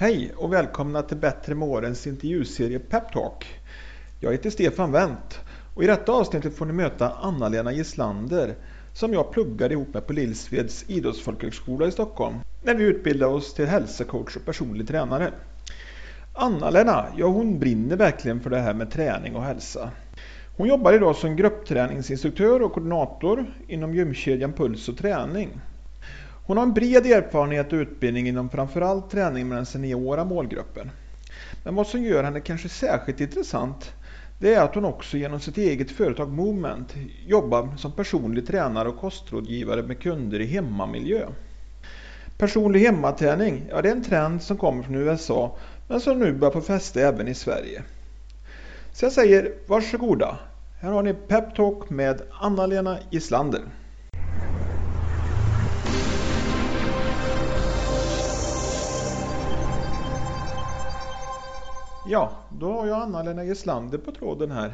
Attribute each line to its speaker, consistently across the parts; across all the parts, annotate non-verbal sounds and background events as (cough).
Speaker 1: Hej och välkomna till Bättre med årens intervjuserie Peptalk. Jag heter Stefan Wendt och i detta avsnittet får ni möta Anna-Lena Gislander som jag pluggade ihop med på Lillsveds idrottsfolkhögskola i Stockholm när vi utbildade oss till hälsocoach och personlig tränare. Anna-Lena, ja hon brinner verkligen för det här med träning och hälsa. Hon jobbar idag som gruppträningsinstruktör och koordinator inom gymkedjan Puls och Träning. Hon har en bred erfarenhet och utbildning inom framförallt träning med den seniora målgruppen. Men vad som gör henne kanske särskilt intressant det är att hon också genom sitt eget företag Movement jobbar som personlig tränare och kostrådgivare med kunder i hemmamiljö. Personlig hemmaträning, ja det är en trend som kommer från USA men som nu börjar få fäste även i Sverige. Så jag säger varsågoda, här har ni Peptalk med Anna-Lena Gislander. Ja, då har jag Anna-Lena Gislander på tråden här.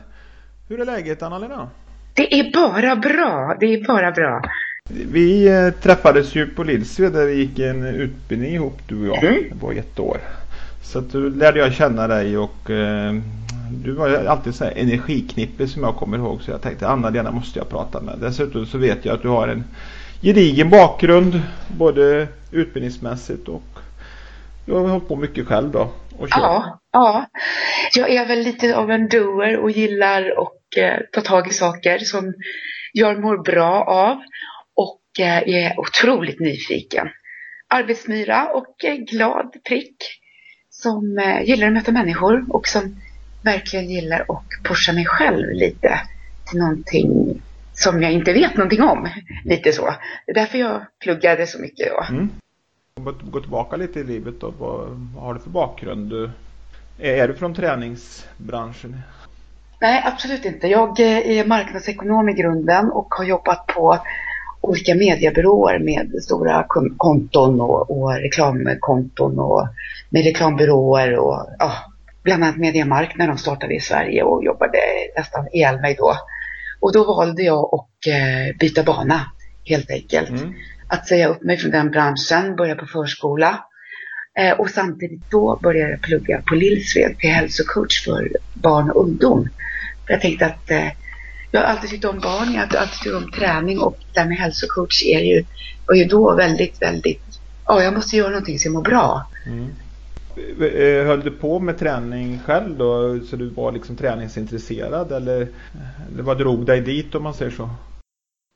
Speaker 1: Hur är läget Anna-Lena?
Speaker 2: Det är bara bra, det är bara bra.
Speaker 1: Vi eh, träffades ju på Lillsved där vi gick en utbildning ihop du och jag.
Speaker 2: Mm.
Speaker 1: Det var ett år. Så att då lärde jag känna dig och eh, du var alltid så här energiknippe som jag kommer ihåg så jag tänkte Anna-Lena måste jag prata med. Dessutom så vet jag att du har en gedigen bakgrund både utbildningsmässigt och du har hållit på mycket själv då. Och.
Speaker 2: Ja, ja. Jag är väl lite av en doer och gillar att eh, ta tag i saker som jag mår bra av och eh, är otroligt nyfiken. Arbetsmyra och eh, glad prick som eh, gillar att möta människor och som verkligen gillar att pusha mig själv lite till någonting som jag inte vet någonting om. Lite så. Det är därför jag pluggade så mycket då.
Speaker 1: Mm. Gå tillbaka lite i livet då. Vad, har du för bakgrund? Du, är du från träningsbranschen?
Speaker 2: Nej, absolut inte. Jag eh, är marknadsekonom i grunden och har jobbat på olika mediebyråer med stora konton och, och reklamkonton och med reklambyråer och ja, bland annat Mediamark när de startade i Sverige och jobbade nästan ihjäl mig då. Och då valde jag att eh, byta bana helt enkelt.
Speaker 1: Mm.
Speaker 2: Att säga upp mig från den branschen, börja på förskola. Eh, och samtidigt då började jag plugga på Lillsved till hälsocoach för barn och ungdom. För jag tänkte att eh, jag har alltid tyckt om barn, jag har alltid tyckt om träning och det här med hälsocoach är ju, var ju då väldigt, väldigt, ja jag måste göra någonting så jag mår bra.
Speaker 1: Mm. Eh, höll du på med träning själv då? Så du var liksom träningsintresserad eller, eller vad drog dig dit om man säger så?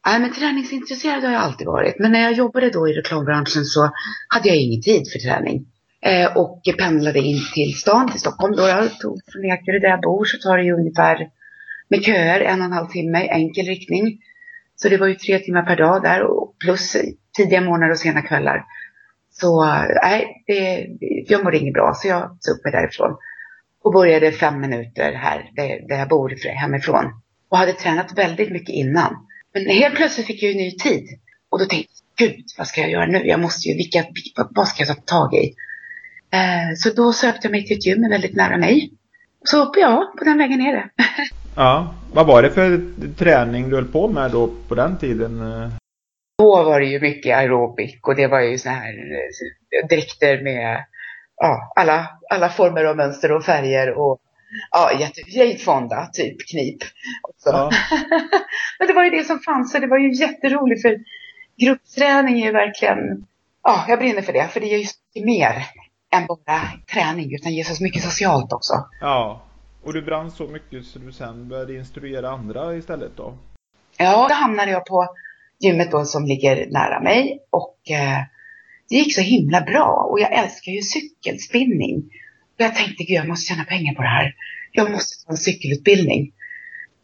Speaker 2: Nej men träningsintresserad har jag alltid varit. Men när jag jobbade då i reklambranschen så hade jag ingen tid för träning. Eh, och pendlade in till stan, till Stockholm då. Jag tog från Ekerö där jag bor så tar det ju ungefär med köer en och en halv timme i enkel riktning. Så det var ju tre timmar per dag där och plus tidiga morgnar och sena kvällar. Så nej, det, jag mådde inget bra så jag tog upp mig därifrån. Och började fem minuter här där, där jag bor hemifrån. Och hade tränat väldigt mycket innan. Men helt plötsligt fick jag ju ny tid. Och då tänkte jag, gud vad ska jag göra nu? Jag måste ju, vilka, vad- ska jag ta tag i? Eh, så då sökte jag mig till ett gym väldigt nära mig. Så ja, på den vägen är det. (laughs)
Speaker 1: Ja. Vad var det för träning du höll på med då på den tiden?
Speaker 2: Då var det ju mycket aerobic och det var ju så här eh, dräkter med ja, alla, alla former och mönster och färger och ja, jätte, Jade Fonda, typ knip. Också.
Speaker 1: Ja. (laughs)
Speaker 2: Men det var ju det som fanns och det var ju jätteroligt för gruppträning är ju verkligen, ja, jag brinner för det, för det ger ju så mycket mer än bara träning, utan ger så mycket socialt också.
Speaker 1: ja. Och du brann så mycket så du sen började instruera andra istället då?
Speaker 2: Ja, då hamnade jag på gymmet då som ligger nära mig och eh, det gick så himla bra och jag älskar ju cykelspinning. Och jag tänkte, gud jag måste tjäna pengar på det här. Jag måste få en cykelutbildning.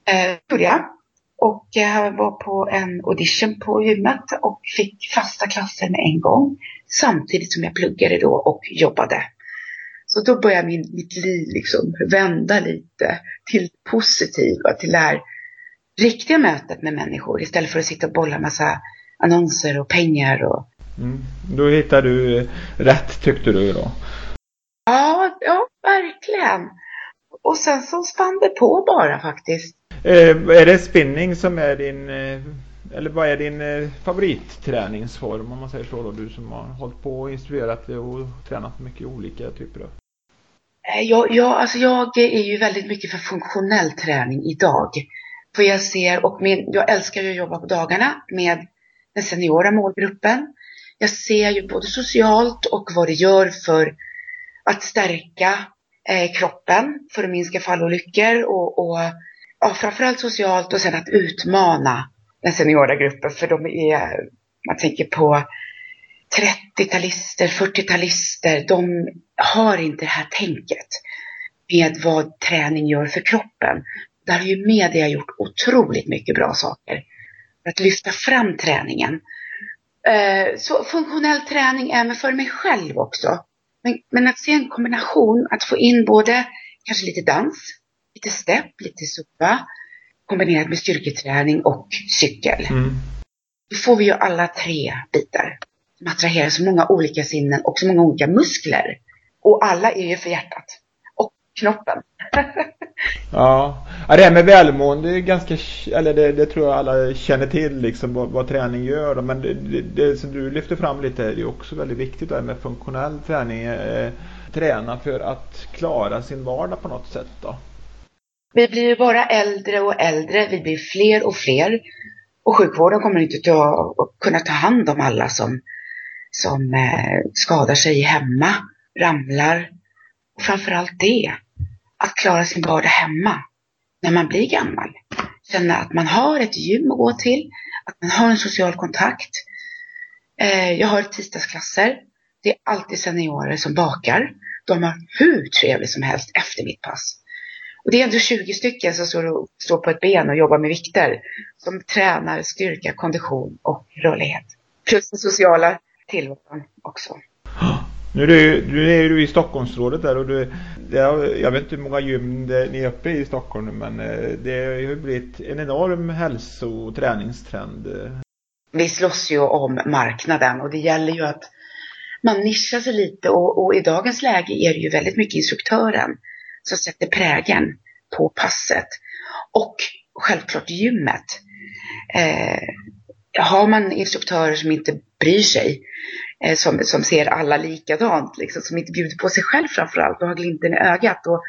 Speaker 2: Eh, gjorde jag. Och jag var på en audition på gymmet och fick fasta klasser med en gång. Samtidigt som jag pluggade då och jobbade. Så då började min, mitt liv liksom vända lite till det positiva, till det här riktiga mötet med människor istället för att sitta och bolla massa annonser och pengar och
Speaker 1: Mm. Då hittade du rätt tyckte du då?
Speaker 2: Verkligen. Och sen så spann det på bara faktiskt.
Speaker 1: Eh, är det spinning som är din, eh, eller vad är din eh, favoritträningsform om man säger så då? Du som har hållit på och instruerat och tränat mycket olika typer av
Speaker 2: Eh, jag, jag, alltså jag är ju väldigt mycket för funktionell träning idag. För jag ser, och min, jag älskar ju att jobba på dagarna med den seniora målgruppen. Jag ser ju både socialt och vad det gör för att stärka Eh, kroppen, för att minska fallolyckor och, och ja, framförallt socialt och sen att utmana den seniora gruppen. För de är, man tänker på 30-talister, 40-talister, de har inte det här tänket med vad träning gör för kroppen. Där har ju media gjort otroligt mycket bra saker för att lyfta fram träningen. Eh, så funktionell träning även för mig själv också. Men, men att se en kombination, att få in både kanske lite dans, lite step, lite zumba kombinerat med styrketräning och cykel. Mm. Då får vi ju alla tre bitar som attraherar så många olika sinnen och så många olika muskler. Och alla är ju för hjärtat. Och knoppen. (laughs)
Speaker 1: ja. ja, det här med välmående är ganska, eller det, det, tror jag alla känner till liksom vad, vad träning gör. Men det, det, det, som du lyfter fram lite är också väldigt viktigt där med funktionell träning. Eh, träna för att klara sin vardag på något sätt då.
Speaker 2: Vi blir ju bara äldre och äldre, vi blir fler och fler. Och sjukvården kommer inte att kunna ta hand om alla som som eh, skadar sig hemma, ramlar. Och framförallt det, att klara sin vardag hemma när man blir gammal. Känna att man har ett gym att gå till, att man har en social kontakt. Eh, jag har tisdagsklasser. Det är alltid seniorer som bakar. De har hur trevligt som helst efter mitt pass. Och det är ändå 20 stycken som står, står på ett ben och jobbar med vikter. Som tränar styrka, kondition och rörlighet. Plus den sociala tillvaron också.
Speaker 1: Nu är, du, nu är du i Stockholmsrådet där och du, har, jag vet inte hur många gym det, ni är uppe i Stockholm men eh, det har ju blivit en enorm hälso och träningstrend.
Speaker 2: Vi slåss ju om marknaden och det gäller ju att man nischar sig lite och, och i dagens läge är det ju väldigt mycket instruktören som sätter prägen på passet. Och självklart gymmet. Eh, har man instruktörer som inte bryr sig, eh, som, som ser alla likadant, liksom, som inte bjuder på sig själv framförallt och har glimten i ögat och,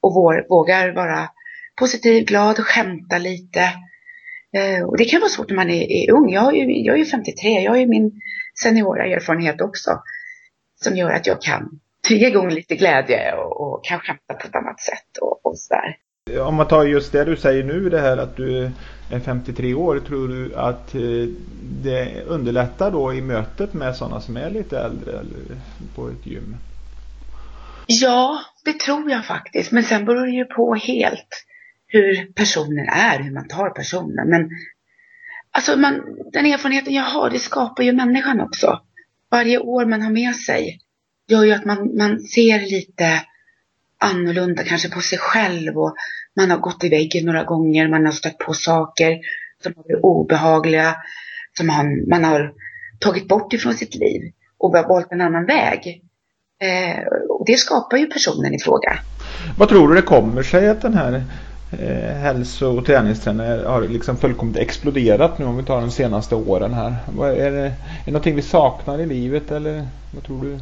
Speaker 2: och vår, vågar vara positiv, glad och skämta lite. Eh, och det kan vara svårt när man är, är ung. Jag är, ju, jag är 53, jag har ju min seniora erfarenhet också som gör att jag kan trigga igång lite glädje och, och kan skämta på ett annat sätt och, och sådär.
Speaker 1: Om man tar just det du säger nu, det här att du är 53 år, tror du att eh, det underlättar då i mötet med sådana som är lite äldre eller på ett gym?
Speaker 2: Ja, det tror jag faktiskt. Men sen beror det ju på helt hur personen är, hur man tar personen. Men alltså man, den erfarenheten jag har, det skapar ju människan också. Varje år man har med sig gör ju att man, man ser lite annorlunda kanske på sig själv och man har gått i väggen några gånger, man har stött på saker som har varit obehagliga, som man, man har tagit bort ifrån sitt liv och valt en annan väg. Eh, och det skapar ju personen i fråga.
Speaker 1: Vad tror du det kommer sig att den här eh, hälso och träningstrenden har liksom fullkomligt exploderat nu om vi tar de senaste åren här? Är det, är det någonting vi saknar i livet eller vad tror du?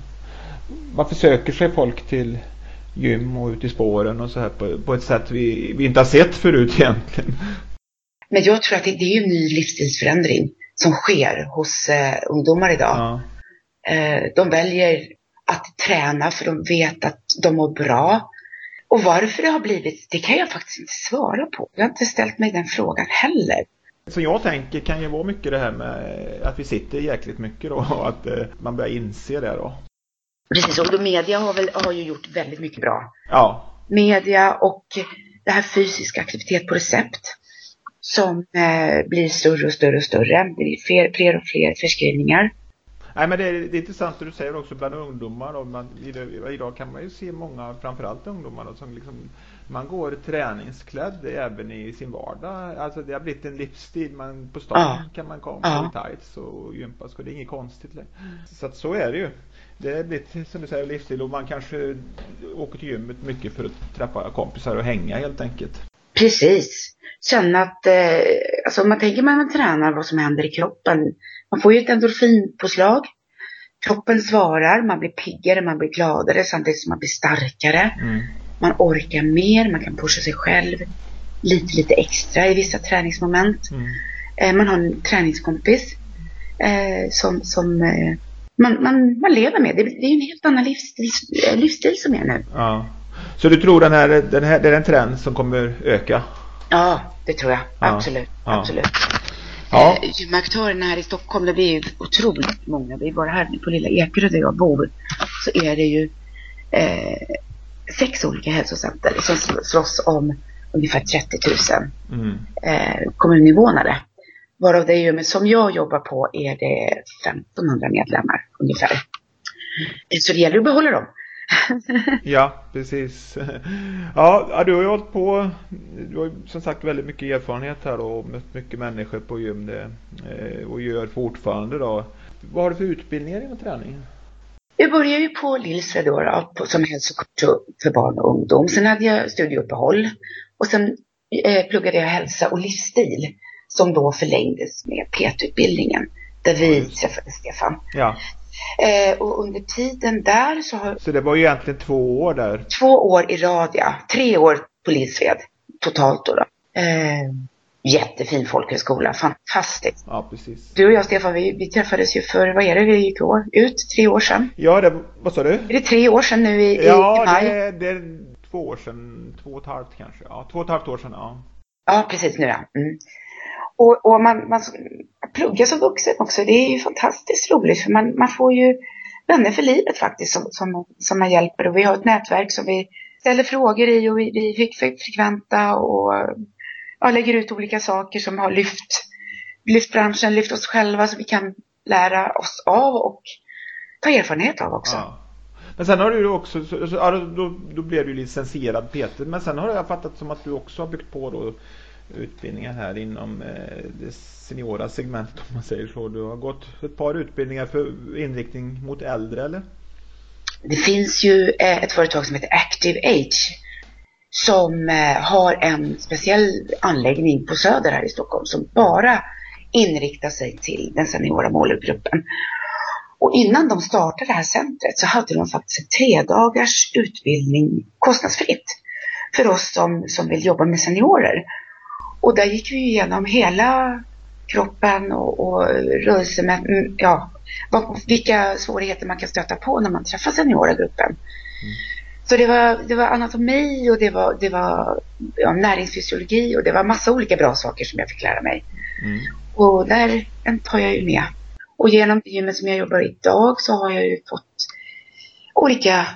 Speaker 1: Varför söker sig folk till gym och ut i spåren och så här på, på ett sätt vi, vi inte har sett förut egentligen.
Speaker 2: Men jag tror att det, det är en ny livsstilsförändring som sker hos eh, ungdomar idag. Ja. Eh, de väljer att träna för de vet att de mår bra. Och varför det har blivit, det kan jag faktiskt inte svara på. Jag har inte ställt mig den frågan heller.
Speaker 1: Som jag tänker kan ju vara mycket det här med att vi sitter jäkligt mycket då och att eh, man börjar inse det då.
Speaker 2: Precis, och media har, väl, har ju gjort väldigt mycket bra.
Speaker 1: Ja.
Speaker 2: Media och det här fysisk aktivitet på recept som eh, blir större och större och större. Det blir fler, fler och fler förskrivningar.
Speaker 1: Nej men det är, det är intressant det du säger också bland ungdomar. Och man, idag kan man ju se många, framförallt ungdomar då, som liksom, man går träningsklädd även i sin vardag. Alltså det har blivit en livsstil. Man, på stan ja. kan man komma ja. i tights och gympaskor. Det är inget konstigt längre. Så att så är det ju det är blivit som du säger livsstil och man kanske åker till gymmet mycket för att träffa kompisar och hänga helt enkelt.
Speaker 2: Precis. Känna att, eh, alltså man tänker när man tränar vad som händer i kroppen. Man får ju ett endorfinpåslag. Kroppen svarar, man blir piggare, man blir gladare samtidigt som man blir starkare. Mm. Man orkar mer, man kan pusha sig själv lite, lite extra i vissa träningsmoment. Mm. Eh, man har en träningskompis eh, som, som eh, man, man, man lever med. Det, det är en helt annan livsstil, livsstil som är nu.
Speaker 1: Ja. Så du tror den här, den här det är en trend som kommer öka?
Speaker 2: Ja, det tror jag. Ja. Absolut. Ja. Absolut. Ja. Eh, gymaktörerna här i Stockholm, det är ju otroligt många. Är bara här på lilla Ekerö där jag bor så är det ju eh, sex olika hälsocenter som slåss om ungefär 30 000 mm. eh, kommuninvånare. Varav det är ju, som jag jobbar på är det 1500 medlemmar ungefär. Så det gäller att behålla dem. (laughs)
Speaker 1: ja, precis. Ja, du har ju hållit på, du har som sagt väldigt mycket erfarenhet här och mött mycket människor på gym det, eh, och gör fortfarande då. Vad har du för utbildningar inom träning?
Speaker 2: Jag började ju på Lillsved då, då som hälsocoach för barn och ungdom. Sen hade jag studieuppehåll och sen eh, pluggade jag hälsa och livsstil som då förlängdes med PT-utbildningen där vi träffade Stefan.
Speaker 1: Ja.
Speaker 2: Eh, och under tiden där så har...
Speaker 1: Så det var ju egentligen två år där?
Speaker 2: Två år i rad ja. Tre år på Lillsved totalt då. då. Eh, jättefin folkhögskola, fantastiskt.
Speaker 1: Ja, precis.
Speaker 2: Du och jag Stefan, vi, vi träffades ju för, vad är det, vi gick år, ut? Tre år sedan?
Speaker 1: Ja, det, vad sa du? Är
Speaker 2: det tre år sedan nu i,
Speaker 1: ja,
Speaker 2: i maj?
Speaker 1: Ja, det, det, är två år sedan, två och ett halvt kanske. Ja, två och ett halvt år sedan, ja.
Speaker 2: Ja, precis nu ja. Mm. Och, och man, man pluggar som vuxen också, det är ju fantastiskt roligt för man, man får ju vänner för livet faktiskt som, som, som man hjälper och vi har ett nätverk som vi ställer frågor i och vi, vi är frekventa och ja, lägger ut olika saker som har lyft, lyft branschen, lyft oss själva så vi kan lära oss av och ta erfarenhet av också. Ja.
Speaker 1: Men sen har du också, så, så, då, då blev du licensierad Peter, men sen har jag fattat som att du också har byggt på då utbildningar här inom eh, det seniora segmentet om man säger så. Du har gått ett par utbildningar för inriktning mot äldre eller?
Speaker 2: Det finns ju eh, ett företag som heter Active Age som eh, har en speciell anläggning på Söder här i Stockholm som bara inriktar sig till den seniora målgruppen. Och innan de startade det här centret så hade de faktiskt en tre dagars utbildning kostnadsfritt för oss som, som vill jobba med seniorer. Och där gick vi igenom hela kroppen och, och rörelse med, mm, ja, vilka svårigheter man kan stöta på när man träffar seniorgruppen. Mm. Så det var, det var anatomi och det var, det var ja, näringsfysiologi och det var massa olika bra saker som jag fick lära mig. Mm. Och där tar jag ju med. Och genom gymmet som jag jobbar idag så har jag ju fått olika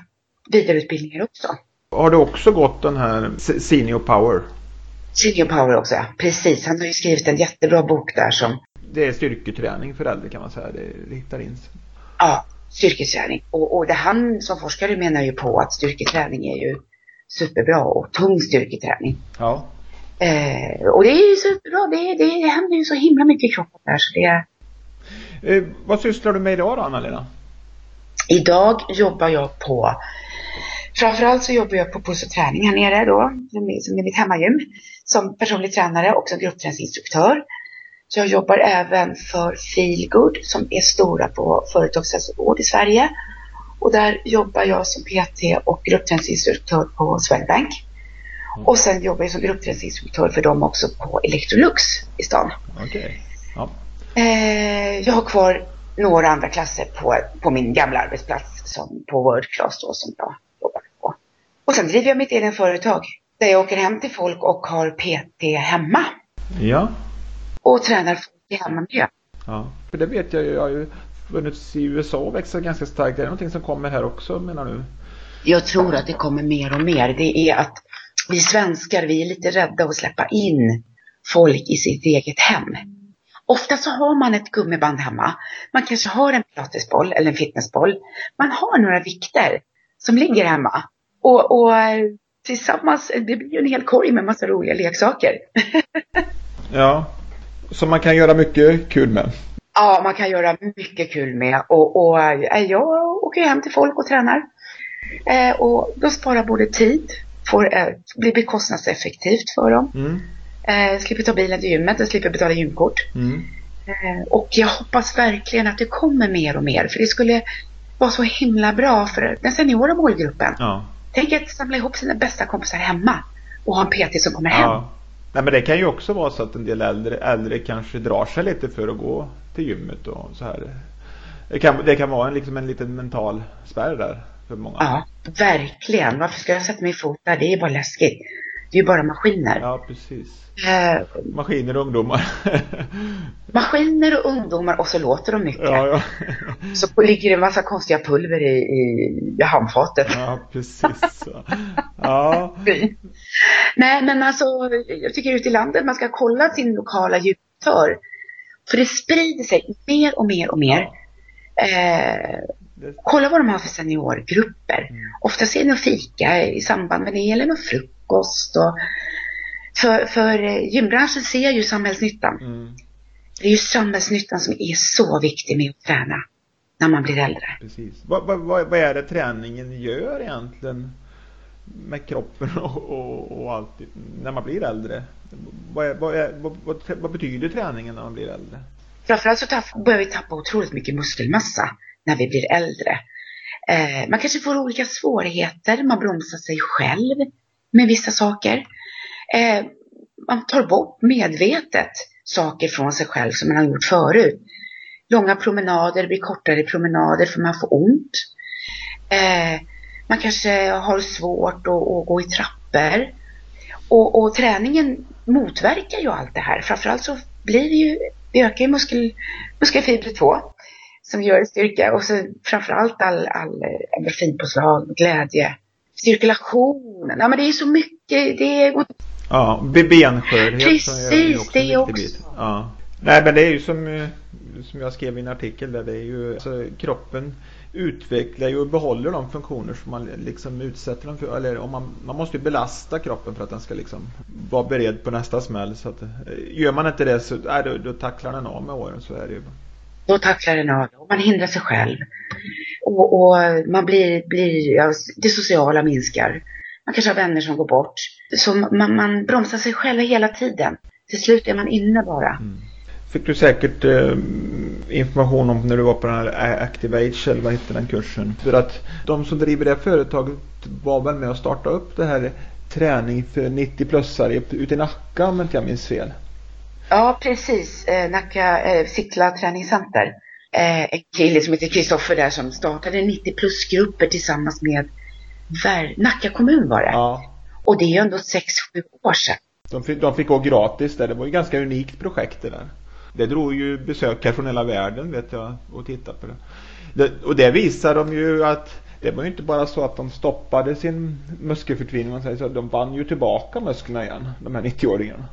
Speaker 2: vidareutbildningar också.
Speaker 1: Har du också gått den här Senior Power?
Speaker 2: Senior Power också, ja. Precis. Han har ju skrivit en jättebra bok där som...
Speaker 1: Det är styrketräning för äldre kan man säga. Det riktar in sig.
Speaker 2: Ja, styrketräning. Och, och det han som forskare menar ju på att styrketräning är ju superbra och tung styrketräning.
Speaker 1: Ja.
Speaker 2: Eh, och det är ju superbra. Det, det, det händer ju så himla mycket i kroppen där så det...
Speaker 1: Eh, vad sysslar du med idag då, Anna-Lena?
Speaker 2: Idag jobbar jag på Framförallt så jobbar jag på Puls och träning här nere då, som är mitt hemmagym, som personlig tränare och som gruppträningsinstruktör. Jag jobbar även för Feelgood som är stora på företagshälsovård i Sverige. Och där jobbar jag som PT och gruppträningsinstruktör på Swedbank. Och sen jobbar jag som gruppträningsinstruktör för dem också på Electrolux i stan.
Speaker 1: Okay. Ja.
Speaker 2: Eh, jag har kvar några andra klasser på, på min gamla arbetsplats som på World Class då som jag jobbar på. Och sen driver jag mitt egen företag där jag åker hem till folk och har PT hemma.
Speaker 1: Ja.
Speaker 2: Och tränar folk i hemmiljö.
Speaker 1: Ja, för det vet jag ju. Jag har ju funnits i USA och växer ganska starkt. Är det någonting som kommer här också menar du?
Speaker 2: Jag tror att det kommer mer och mer. Det är att vi svenskar, vi är lite rädda att släppa in folk i sitt eget hem. Ofta så har man ett gummiband hemma. Man kanske har en pilatesboll eller en fitnessboll. Man har några vikter som ligger hemma. Och, och tillsammans, det blir ju en hel korg med massa roliga leksaker. (laughs)
Speaker 1: ja, som man kan göra mycket kul med.
Speaker 2: Ja, man kan göra mycket kul med. Och, och jag åker hem till folk och tränar. Eh, och då sparar både tid får, eh, blir kostnadseffektivt för dem.
Speaker 1: Mm.
Speaker 2: Eh, slipper ta bilen till gymmet och slipper betala gymkort.
Speaker 1: Mm.
Speaker 2: Eh, och jag hoppas verkligen att det kommer mer och mer för det skulle vara så himla bra för den seniora målgruppen.
Speaker 1: Ja.
Speaker 2: Tänk att samla ihop sina bästa kompisar hemma och ha en PT som kommer hem.
Speaker 1: ja. Nej, men det kan ju också vara så att en del äldre, äldre kanske drar sig lite för att gå till gymmet och så här. Det kan, det kan vara en, liksom en liten mental spärr där för många.
Speaker 2: Ja, verkligen. Varför ska jag sätta min fot där? Det är bara läskigt. Det är ju bara maskiner.
Speaker 1: Ja, precis.
Speaker 2: Eh,
Speaker 1: Maskiner och ungdomar. (laughs)
Speaker 2: maskiner och ungdomar och så låter de mycket.
Speaker 1: ja, ja.
Speaker 2: Så ligger det en massa konstiga pulver i, i, handfatet.
Speaker 1: ja, precis. Ja.
Speaker 2: Nej, men alltså jag tycker ute i landet man ska kolla sin lokala djurtör. För det sprider sig mer och mer och mer. Eh,
Speaker 1: Det-
Speaker 2: kolla vad de har för seniorgrupper.
Speaker 1: Mm.
Speaker 2: Ofta ser ni fika i samband med det eller någon frukost. Och för, för eh, gymbranschen ser ju samhällsnyttan.
Speaker 1: Mm,
Speaker 2: Det är ju samhällsnyttan som är så viktig med att träna när man blir äldre.
Speaker 1: precis. Vad, vad, vad är det träningen gör egentligen med kroppen och, och, och allt när man blir äldre? Vad, är, vad, är, vad, vad, vad betyder träningen när man blir äldre?
Speaker 2: Framförallt så tapp, börjar vi tappa otroligt mycket muskelmassa när vi blir äldre. Eh, man kanske får olika svårigheter, man bromsar sig själv med vissa saker. Eh, man tar bort medvetet saker från sig själv som man har gjort förut. Långa promenader blir kortare promenader för man får ont. Eh, man kanske har svårt att, att gå i trappor. Och, och träningen motverkar ju allt det här. Framförallt så blir det ju, det ökar ju muskel, muskelfiber 2 som gör styrka och så framförallt all, all endorfinpåslag, glädje, cirkulation. Ja men det är så mycket, det är
Speaker 1: Ja, be- benskörhet
Speaker 2: Precis, det är också.
Speaker 1: bit. Ja. Nej men det är ju som, eh, som jag skrev i en artikel där, det är ju alltså, kroppen utvecklar ju och behåller de funktioner som man liksom utsätter den för. Eller om man, man måste ju belasta kroppen för att den ska liksom vara beredd på nästa smäll. Så att, eh, gör man inte det så nej, då, då tacklar den av med åren. Så är det ju
Speaker 2: då tacklar den av och man hindrar sig själv. Och, och man blir, blir ja, det sociala minskar. Man kanske har vänner som går bort. Så man, man bromsar sig själv hela tiden. Till slut är man inne bara. Mm.
Speaker 1: Fick du säkert eh, information om när du var på den här Active Age eller vad hette den kursen? För att de som driver det företaget var väl med och startade upp det här träning för 90-plussare ute i Nacka om inte jag minns fel.
Speaker 2: Ja, precis. Eh, Nacka eh, Sickla träningscenter. Eh, en kille som heter Kristoffer där som startade 90 plusgrupper tillsammans med Ver- Nacka kommun var det.
Speaker 1: Ja.
Speaker 2: Och det är ju ändå 6-7 år sedan.
Speaker 1: De fick, de fick gå gratis där. Det var ju ganska unikt projekt det där. Det drog ju besökare från hela världen vet jag och tittade på det. det. Och det visar de ju att det var ju inte bara så att de stoppade sin muskelförtvining, om man säger så. De vann ju tillbaka musklerna igen, de här 90-åringarna.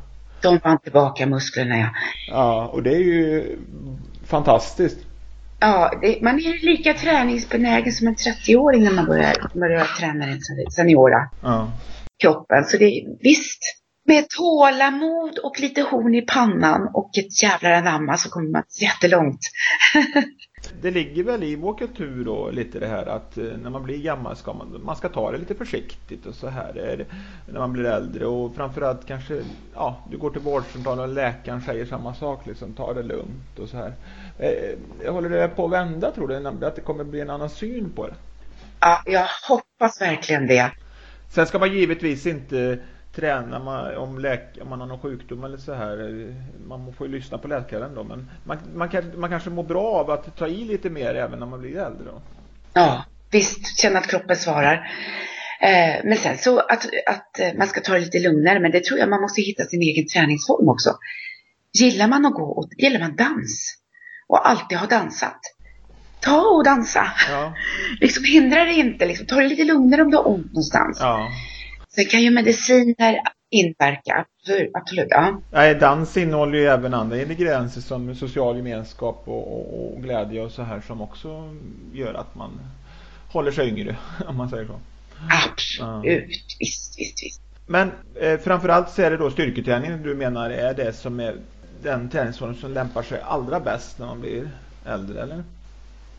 Speaker 2: De vann tillbaka musklerna ja.
Speaker 1: Ja, och det är ju fantastiskt.
Speaker 2: Ja, det, man är lika träningsbenägen som en 30-åring när man börjar, börjar träna den seniora
Speaker 1: Ja.
Speaker 2: kroppen. Så det visst, med tålamod och lite horn i pannan och ett jävlar anamma så kommer man jättelångt. (laughs)
Speaker 1: Det ligger väl i vår kultur då lite det här att eh, när man blir gammal ska man, man ska ta det lite försiktigt och så här när man blir äldre och framförallt kanske, ja, du går till vårdcentralen och läkaren säger samma sak liksom, ta det lugnt och så här. Eh, håller det på att vända tror du? Att det kommer bli en annan syn på det?
Speaker 2: Ja, jag hoppas verkligen det.
Speaker 1: Sen ska man givetvis inte träna man, om, läk, om man har någon sjukdom eller så här. Man får ju lyssna på läkaren då. Men man, man, kan, man kanske mår bra av att ta i lite mer även när man blir äldre då.
Speaker 2: Ja, visst, känna att kroppen svarar. Eh, men sen så att, att eh, man ska ta det lite lugnare, men det tror jag man måste hitta sin egen träningsform också. Gillar man att gå och gillar man dans och alltid har dansat, ta och dansa.
Speaker 1: Ja, (laughs)
Speaker 2: Liksom hindra det inte, liksom, ta det lite lugnare om du har ont någonstans.
Speaker 1: ja.
Speaker 2: Sen kan ju mediciner inverka, absolut. absolut ja.
Speaker 1: Nej, dans innehåller ju även andra ingredienser som social gemenskap och, och, och glädje och så här som också gör att man håller sig yngre, (laughs) om man säger så.
Speaker 2: Absolut, visst, visst, visst.
Speaker 1: Men eh, framförallt så är det då styrketräning du menar är det som är den träningsform som lämpar sig allra bäst när man blir äldre, eller?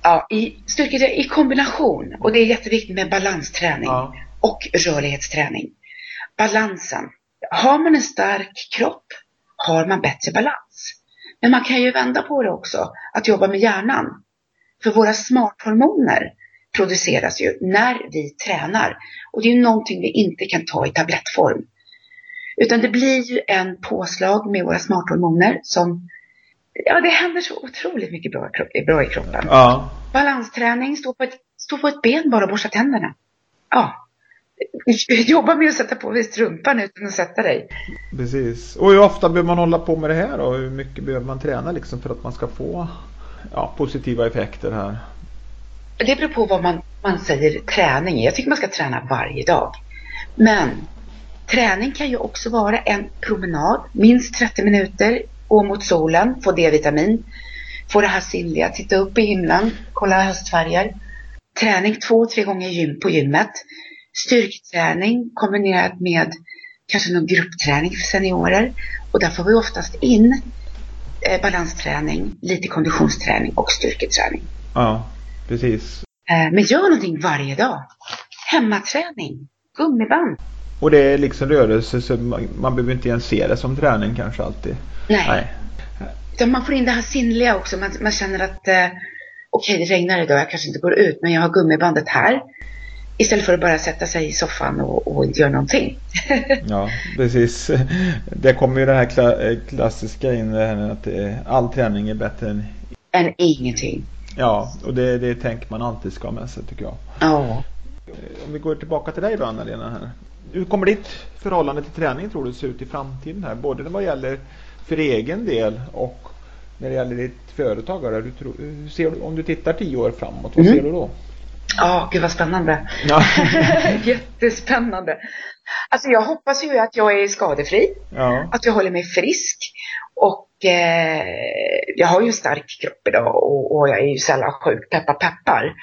Speaker 2: Ja, i styrketräning i kombination. Och det är jätteviktigt med balansträning
Speaker 1: Ja.
Speaker 2: Och rörlighetsträning. balansen. Har man en stark kropp har man bättre balans. Men man kan ju vända på det också, att jobba med hjärnan. För våra smarthormoner produceras ju när vi tränar. Och det är ju någonting vi inte kan ta i tablettform. Utan det blir ju en påslag med våra smarthormoner som, ja det händer så otroligt mycket bra, bra i kroppen.
Speaker 1: Ja.
Speaker 2: Balansträning, stå på, ett, stå på ett ben bara och borsta tänderna. Ja. (laughs) Jobba med att sätta på dig strumpan utan att sätta dig.
Speaker 1: Precis. Och hur ofta behöver man hålla på med det här då? Hur mycket behöver man träna liksom för att man ska få ja, positiva effekter här?
Speaker 2: Det beror på vad man, man säger träning Jag tycker man ska träna varje dag. Men träning kan ju också vara en promenad, minst 30 minuter, gå mot solen, få D-vitamin, få det här sinnliga, titta upp i himlen, kolla höstfärger. Träning två, tre gånger gym på gymmet. Styrketräning kombinerat med kanske någon gruppträning för seniorer. Och där får vi oftast in eh, balansträning, lite konditionsträning och styrketräning.
Speaker 1: Ja, precis.
Speaker 2: Eh, men gör någonting varje dag. Hemmaträning, gummiband.
Speaker 1: Och det är liksom rörelse så man, man behöver inte ens se det som träning kanske alltid.
Speaker 2: Nej. Nej. Utan man får in det här sinnliga också. Man, man känner att eh, okej, okay, det regnar idag, jag kanske inte går ut, men jag har gummibandet här. Istället för att bara sätta sig i soffan och, och göra någonting. (laughs)
Speaker 1: ja, precis. Det kommer ju det här klassiska in, att all träning är bättre än...
Speaker 2: Än ingenting.
Speaker 1: Ja, och det, det tänker man alltid ska ha med sig tycker jag.
Speaker 2: Ja.
Speaker 1: Om vi går tillbaka till dig då Anna-Lena här. Hur kommer ditt förhållande till träning tror du se ut i framtiden här? Både vad gäller för egen del och när det gäller ditt företag. Du tror, ser om du tittar tio år framåt, vad mm. ser du då?
Speaker 2: Ja, oh, gud vad spännande. Ja. (laughs) Jättespännande. Alltså jag hoppas ju att jag är skadefri. Ja. Att jag håller mig frisk. Och eh, jag har ju en stark kropp idag och, och jag är ju sällan sjuk, peppar peppar.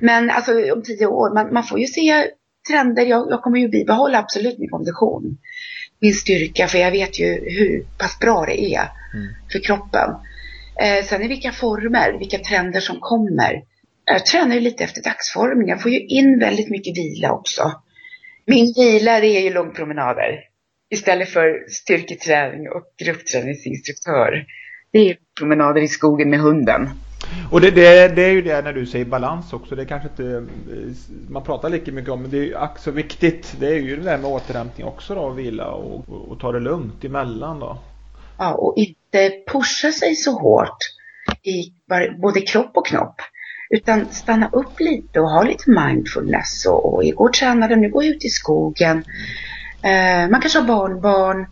Speaker 2: Men alltså om tio år, man, man får ju se trender. Jag, jag kommer ju bibehålla absolut min kondition. Min styrka, för jag vet ju hur pass bra det är mm. för kroppen. Eh, sen i vilka former, vilka trender som kommer. Jag tränar ju lite efter dagsformen. Jag får ju in väldigt mycket vila också. Min vila det är ju långpromenader. Istället för styrketräning och gruppträningsinstruktör. Det är promenader i skogen med hunden.
Speaker 1: Och det, det, det, är ju det när du säger balans också. Det kanske inte man pratar lika mycket om, men det är ju ack så viktigt. Det är ju det där med återhämtning också då, vila och, och, och ta det lugnt emellan då.
Speaker 2: Ja, och inte pusha sig så hårt i både kropp och knopp. Utan stanna upp lite och ha lite mindfulness. Och, och igår tränade nu går jag ut i skogen. Eh, man kanske har barnbarn,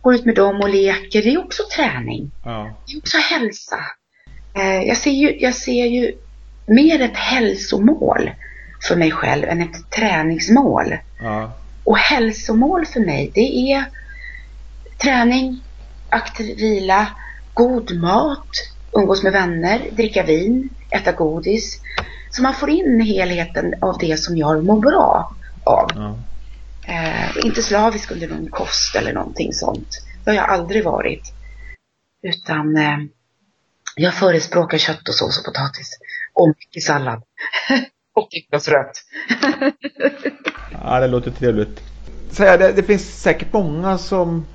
Speaker 2: går ut med dem och leker. Det är också träning. Ja. Det är också hälsa. Eh, jag, ser ju, jag ser ju mer ett hälsomål för mig själv än ett träningsmål. Ja. Och hälsomål för mig, det är träning, aktiv vila, god mat, umgås med vänner, dricka vin, äta godis. Så man får in helheten av det som jag mår bra av. Ja. Eh, inte slavisk under någon kost eller någonting sånt. Det har jag aldrig varit. Utan eh, jag förespråkar kött och sås och potatis. Och mycket sallad. (laughs) och ett glas rött.
Speaker 1: ja, det låter trevligt. Så det, det finns säkert många som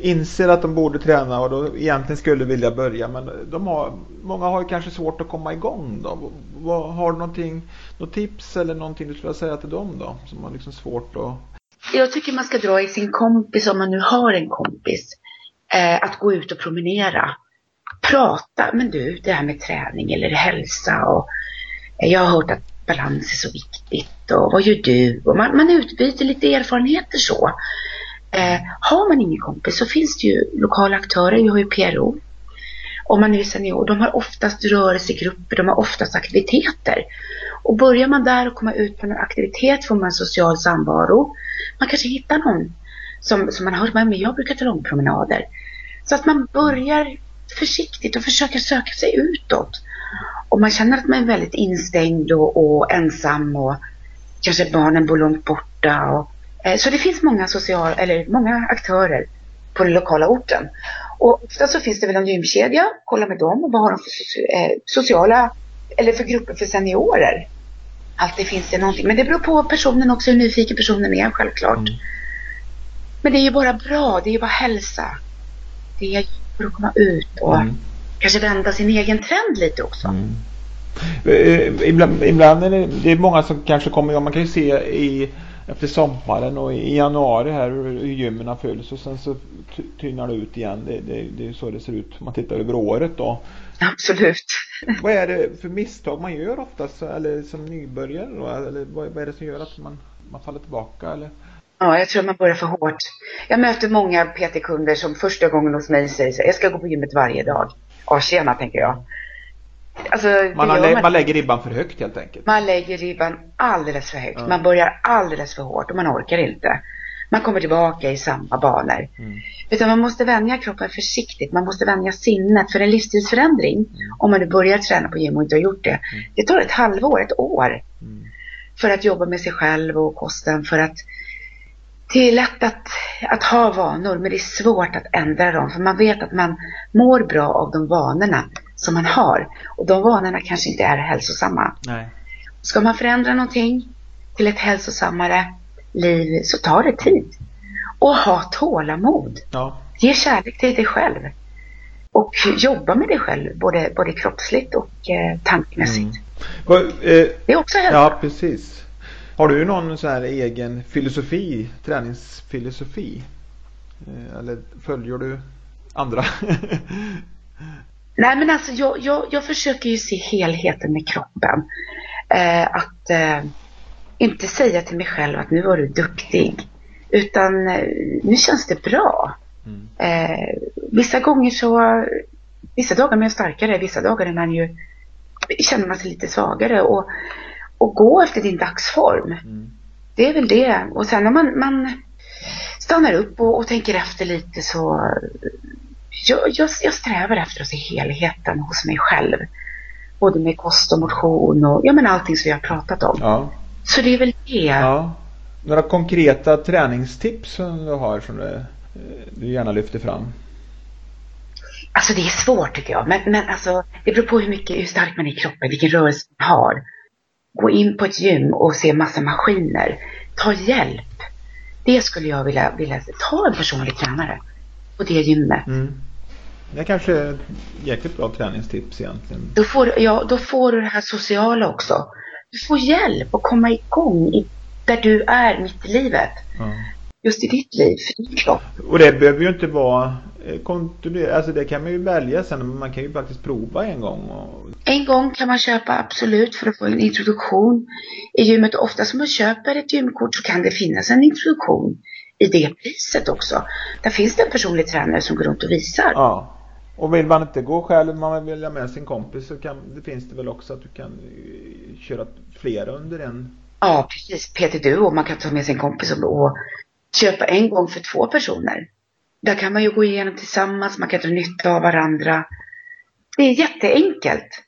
Speaker 1: inser att de borde träna och då egentligen skulle vilja börja men de har, många har kanske svårt att komma igång då. Vad, har du någonting, något tips eller någonting du skulle säga till dem då som har liksom svårt att
Speaker 2: jag tycker man ska dra i sin kompis om man nu har en kompis. Eh, att gå ut och promenera. Prata, men du, det här med träning eller hälsa och eh, jag har hört att balans är så viktigt och vad gör du? Och man, man utbyter lite erfarenheter så. Eh, har man ingen kompis så finns det ju lokala aktörer, vi har ju PRO. Om man är senior, de har oftast rörelsegrupper, de har oftast aktiviteter. Och börjar man där och komma ut på en aktivitet får man social samvaro. Man kanske hittar någon som, som man har hört med, men jag brukar ta långpromenader. Så att man börjar försiktigt och försöker söka sig utåt. Och man känner att man är väldigt instängd och, och ensam och kanske barnen bor långt borta. Och, så det finns många, social, eller många aktörer på den lokala orten. Och ofta så finns det väl en gymkedja, kolla med dem och vad har de för eh, sociala eller för grupper för seniorer. Alltid finns det någonting. Men det beror på personen också, hur nyfiken personen är självklart. Mm. Men det är ju bara bra, det är ju bara hälsa. Det är för att komma ut och mm. kanske vända sin egen trend lite också. Mm.
Speaker 1: Eh, ibland, ibland är det, det är många som kanske kommer, man kan ju se i efter sommaren och i januari här hur gymmen fylls och sen så tynar det ut igen. Det, det, det är så det ser ut om man tittar över året då.
Speaker 2: Absolut.
Speaker 1: Vad är det för misstag man gör oftast eller som nybörjare då? Eller vad, vad är det som gör att man, man faller tillbaka eller?
Speaker 2: Ja, jag tror man börjar för hårt. Jag möter många PT-kunder som första gången hos mig säger så jag ska gå på gymmet varje dag. Ja, tjena tänker jag.
Speaker 1: Alltså, man, lä man, man, lägger ribban för högt helt enkelt.
Speaker 2: Man lägger ribban alldeles för högt. Ja. Man börjar alldeles för hårt och man orkar inte. Man kommer tillbaka i samma banor. Mm. Utan man måste vänja kroppen försiktigt. Man måste vänja sinnet för en livsstilsförändring. Mm. Om man nu börjar träna på gym och inte har gjort det. Mm. Det tar ett halvår, ett år. Mm. För att jobba med sig själv och kosten. För att det är lätt att, att ha vanor men det är svårt att ändra dem. För man vet att man mår bra av de vanorna som man har. Och de vanorna kanske inte är hälsosamma. Nej. Ska man förändra någonting till ett hälsosammare liv så tar det tid. Och ha tålamod. Ja. Ge kärlek till dig själv. Och jobba med dig själv, både, både kroppsligt och eh, tankemässigt. Mm. eh, det är också hälsa.
Speaker 1: Ja, precis. Har du någon så här egen filosofi, träningsfilosofi? Eh, eller följer du andra? (laughs)
Speaker 2: Nej men alltså jag, jag, jag försöker ju se helheten med kroppen. Eh, att eh, inte säga till mig själv att nu var du duktig. Utan eh, nu känns det bra. Mm. Eh, vissa gånger så, vissa dagar är man starkare, vissa dagar är man ju, känner man sig lite svagare. Och, och gå efter din dagsform. Mm. Det är väl det. Och sen när man, man stannar upp och, och tänker efter lite så jag, jag, jag strävar efter att se helheten hos mig själv. Både med kost och motion och ja, men allting som vi har pratat om. Ja. Så det är väl det. Ja.
Speaker 1: Några konkreta träningstips som du har som du, du gärna lyfter fram?
Speaker 2: Alltså det är svårt tycker jag. Men, men alltså, det beror på hur, mycket, hur stark man är i kroppen, vilken rörelse man har. Gå in på ett gym och se massa maskiner. Ta hjälp. Det skulle jag vilja, vilja ta en personlig tränare på det gymmet. Mm.
Speaker 1: Det är kanske är ett jäkligt bra träningstips egentligen.
Speaker 2: Då får, ja, då får du det här sociala också. Du får hjälp att komma igång i, där du är mitt i livet. Mm. Just i ditt liv, för din kropp.
Speaker 1: Och det behöver ju inte vara eh, kontinuerligt, alltså det kan man ju välja sen, men man kan ju faktiskt prova en gång. Och...
Speaker 2: En gång kan man köpa absolut för att få en introduktion i gymmet. Ofta som man köper ett gymkort så kan det finnas en introduktion i det priset också. Där finns det en personlig tränare som går runt och visar.
Speaker 1: Ja. Och vill man inte gå själv, man vill ha med sin kompis så kan, det finns det väl också att du kan eh, köra flera under en
Speaker 2: Ja, precis. PT Duo. Man kan ta med sin kompis och, och köpa en gång för två personer. Där kan man ju gå igenom tillsammans, man kan dra nytta av varandra. Det är jätteenkelt.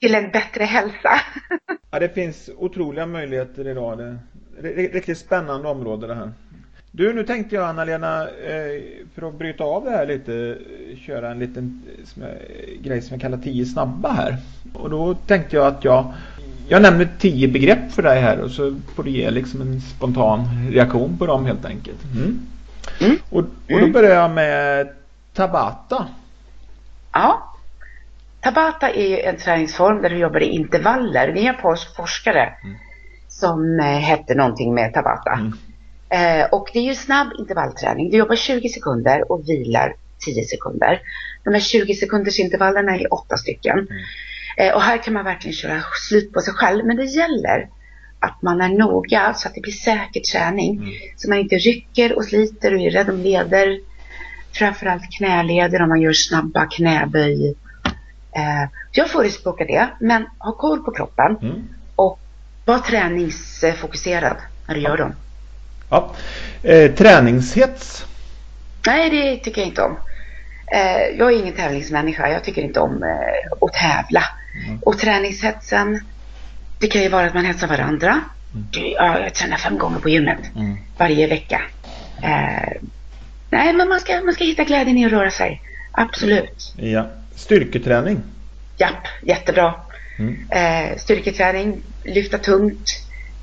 Speaker 2: Till en bättre hälsa. (laughs)
Speaker 1: ja, det finns otroliga möjligheter idag. Det är riktigt spännande område det här. Du, nu tänkte jag Anna-Lena, eh, för att bryta av det här lite, köra en liten grej som jag kallar tio snabba här. Och då tänkte jag att jag, jag nämner tio begrepp för dig här och så får du ge liksom en spontan reaktion på dem helt enkelt. Mm. Mm. Och, och då mm. börjar jag med Tabata.
Speaker 2: Ja. Tabata är en träningsform där du jobbar i intervaller. Vi har forskare mm. som eh, hette någonting med Tabata. Eh, och det är ju snabb intervallträning. Du jobbar 20 sekunder och vilar 10 sekunder. De här 20 sekunders intervallerna är åtta stycken. Mm. Eh, och här kan man verkligen köra slut på sig själv. Men det gäller att man är noga så att det blir säker träning. Mm. Så man inte rycker och sliter och är rädd om leder. Framförallt knäleder om man gör snabba knäböj. Eh, jag förespråkar det, men ha koll på kroppen. Mm. Och var träningsfokuserad när du gör dem.
Speaker 1: Ja. Eh, träningshets?
Speaker 2: Nej, det tycker jag inte om. Eh, jag är ingen tävlingsmänniska. Jag tycker inte om eh, att tävla. Mm. Och träningshetsen, det kan ju vara att man hetsar varandra. Mm. Ja, jag tränar fem gånger på gymmet mm. varje vecka. Eh, nej, men man ska, man ska hitta glädjen i att röra sig. Absolut.
Speaker 1: Ja. Styrketräning?
Speaker 2: Japp, jättebra. Mm. Eh, styrketräning, lyfta tungt,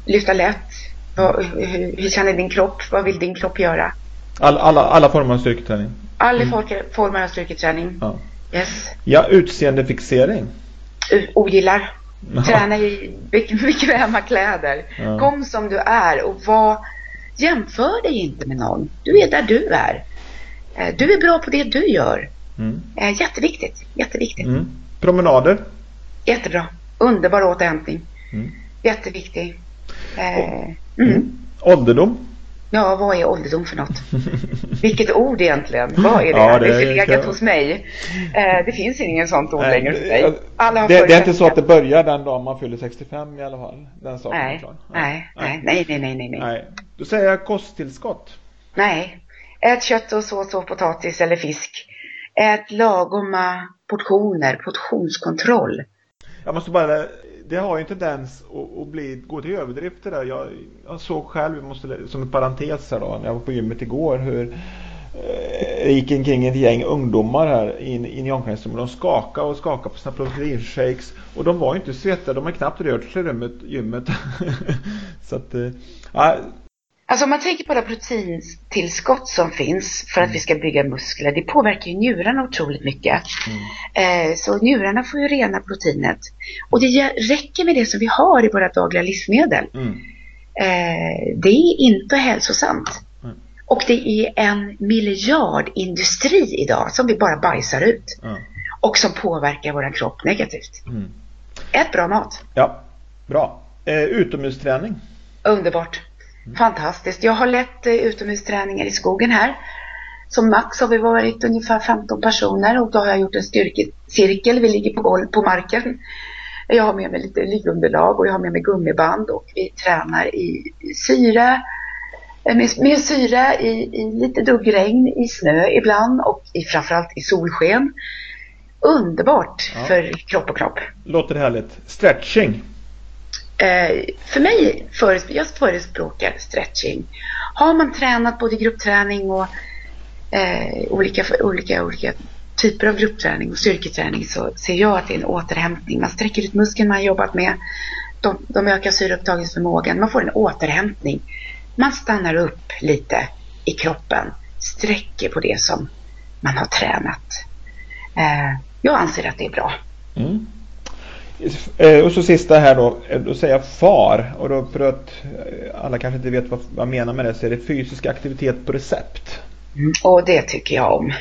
Speaker 2: lyfta lätt, vad, hur, hur känner din kropp? Vad vill din kropp göra?
Speaker 1: All, alla, alla former av styrketräning?
Speaker 2: Alla mm. former av styrketräning.
Speaker 1: Ja.
Speaker 2: Yes.
Speaker 1: Ja, utseendefixering.
Speaker 2: Ogillar. Träna i bekväma kläder. Ja. Kom som du är och var, jämför dig inte med någon. Du är där du är. Eh, du är bra på det du gör. Mm. Eh, jätteviktigt. Jätteviktigt. Mm.
Speaker 1: Promenader?
Speaker 2: Jättebra. Underbar återhämtning. Mm. Jätteviktig.
Speaker 1: Eh, mm. mm. Ålderdom?
Speaker 2: Ja, vad är ålderdom för något? Vilket ord egentligen? Vad är det? Ja, det, det är förlegat kan... hos mig. Eh, det finns ingen sånt ord nej, längre för mig.
Speaker 1: Det, det är inte så att det börjar den dagen man fyller 65 i alla fall? Den saken
Speaker 2: nej, klar. Nej, nej, nej, nej, nej, nej, nej. nej.
Speaker 1: Då säger jag kosttillskott.
Speaker 2: Nej. Ät kött och sås och potatis eller fisk. Ät lagoma portioner, portionskontroll.
Speaker 1: Jag måste bara det har ju en tendens att, att bli, gå till överdrifter där. Jag, jag såg själv, måste, som en parentes här då, när jag var på gymmet igår hur eh, gick omkring ett gäng ungdomar här in, in i omklädningsrummet. De skakade och skakade på sina proteinshakes. Och de var ju inte svettiga, de har knappt rört sig i rummet, gymmet. (laughs) så att, eh,
Speaker 2: Alltså om man tänker på det proteintillskott som finns för att vi ska bygga muskler, det påverkar ju njurarna otroligt mycket. Mm. Eh, så njurarna får ju rena proteinet. Och det räcker med det som vi har i våra dagliga livsmedel. Mm. Eh, det är inte hälsosamt. Mm. Och det är en miljardindustri idag som vi bara bajsar ut. Och som påverkar vår kropp negativt. Mm. Ät bra mat.
Speaker 1: Ja, bra. Eh, utomhusträning?
Speaker 2: Underbart. Mm. Fantastiskt. Jag har lett eh, utomhusträningar i skogen här. Som max har vi varit ungefär 15 personer och då har jag gjort en styrkecirkel. Vi ligger på golv på marken. Jag har med mig lite liggunderlag och jag har med mig gummiband och vi tränar i syre, eh, med, med syre, i, i lite duggregn, i snö ibland och i, framförallt i solsken. Underbart ja. för kropp och knopp.
Speaker 1: Låter härligt. Stretching.
Speaker 2: Eh, för mig, föres jag förespråkar stretching. Har man tränat både gruppträning och eh, olika, olika, olika typer av gruppträning och styrketräning så ser jag att det är en återhämtning. Man sträcker ut muskeln man har jobbat med. De, de ökar syreupptagningsförmågan. Man får en återhämtning. Man stannar upp lite i kroppen. Sträcker på det som man har tränat. Eh, jag anser att det är bra. Mm.
Speaker 1: Eh, och så sista här då, eh, då säger jag FAR och då för att eh, alla kanske inte vet vad jag menar med det så är det fysisk aktivitet på recept.
Speaker 2: Mm, och det tycker jag om.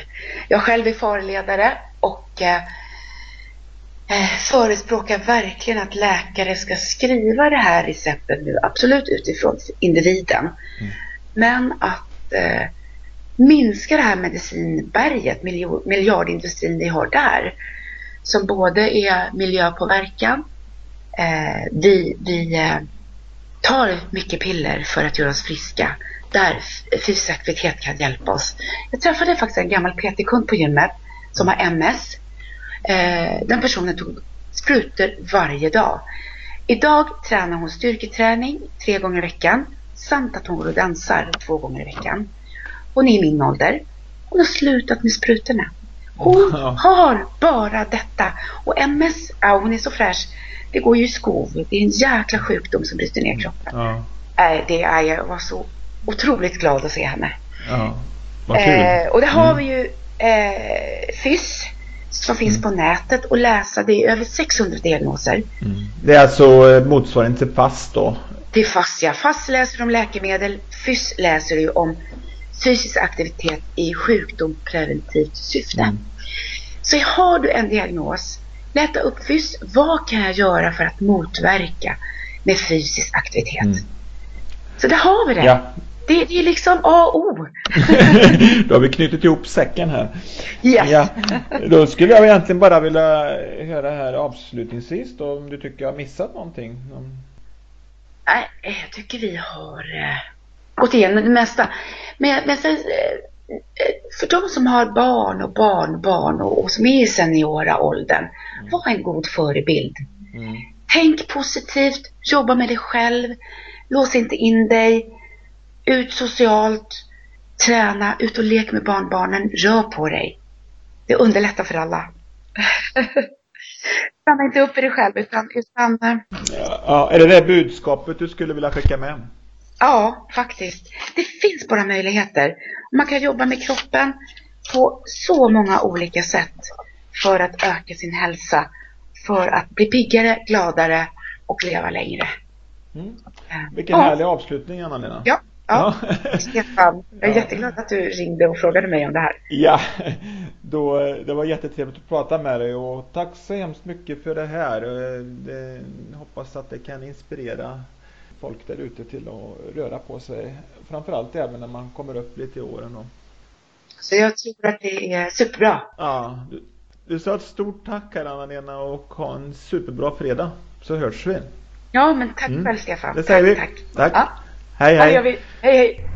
Speaker 2: Jag själv är FAR-ledare och eh, förespråkar verkligen att läkare ska skriva det här receptet nu, absolut utifrån individen. Mm. Men att eh, minska det här medicinberget, miljardindustrin vi har där som både är miljöpåverkan, eh, vi, vi eh, tar mycket piller för att göra oss friska, där fysisk aktivitet kan hjälpa oss. Jag träffade faktiskt en gammal PT-kund på gymmet som har MS. Eh, den personen tog sprutor varje dag. Idag tränar hon styrketräning tre gånger i veckan samt att hon går och dansar två gånger i veckan. Hon är i min ålder. Hon har slutat med sprutorna. Hon (laughs) ja. har bara detta. Och MS, ja, hon är så fräsch. Det går ju i skov. Det är en jäkla sjukdom som bryter ner kroppen. Ja. Äh, det är, jag var så otroligt glad att se henne.
Speaker 1: Ja,
Speaker 2: vad kul. Eh, och det har mm. vi ju eh, FYSS som finns mm. på nätet och läsa. Det är över 600 diagnoser. Mm.
Speaker 1: Det är alltså eh, motsvarande till FASS då?
Speaker 2: Är FASS ja. FASS läser om läkemedel. FYSS läser ju om fysisk aktivitet i sjukdomspreventivt syfte. Mm. Så har du en diagnos, leta upp fys vad kan jag göra för att motverka med fysisk aktivitet? Mm. Så där har vi det. Ja. Det, det är liksom A och O. (laughs)
Speaker 1: Då har vi knutit ihop säcken här.
Speaker 2: Yes.
Speaker 1: Ja. Då skulle jag egentligen bara vilja höra här avslutningsvis då, om du tycker jag har missat någonting?
Speaker 2: Nej, jag tycker vi har eh, gått igenom det mesta. Men, men sen, eh, för de som har barn och barnbarn och, och som är i seniora åldern, mm. var en god förebild. Mm. Tänk positivt, jobba med dig själv, lås inte in dig, ut socialt, träna, ut och lek med barnbarnen, rör på dig. Det underlättar för alla. (laughs) Stanna inte upp i dig själv utan, utan
Speaker 1: eh, ja, är det det budskapet du skulle vilja skicka med?
Speaker 2: Ja, faktiskt. Det finns bara möjligheter. Man kan jobba med kroppen på så många olika sätt för att öka sin hälsa, för att bli piggare, gladare och leva längre.
Speaker 1: Mm. Eh, Vilken ja. härlig avslutning Anna-Lena.
Speaker 2: Ja, ja. (laughs) Stefan. Jag är ja. jätteglad att du ringde och frågade mig om det här.
Speaker 1: Ja, (laughs) då, det var jättetrevligt att prata med dig och tack så hemskt mycket för det här. Jag hoppas att det kan inspirera folk där ute till att röra på sig. Framförallt även när man kommer upp lite i åren. Och...
Speaker 2: Så jag tror att det är superbra.
Speaker 1: Ja, du, du sa ett stort tack här Anna-Lena och ha en superbra fredag. Så hörs vi.
Speaker 2: Ja, men tack mm. själv Stefan.
Speaker 1: Det säger vi.
Speaker 2: Tack.
Speaker 1: tack. Ja. Hej, hej.
Speaker 2: Hej, hej.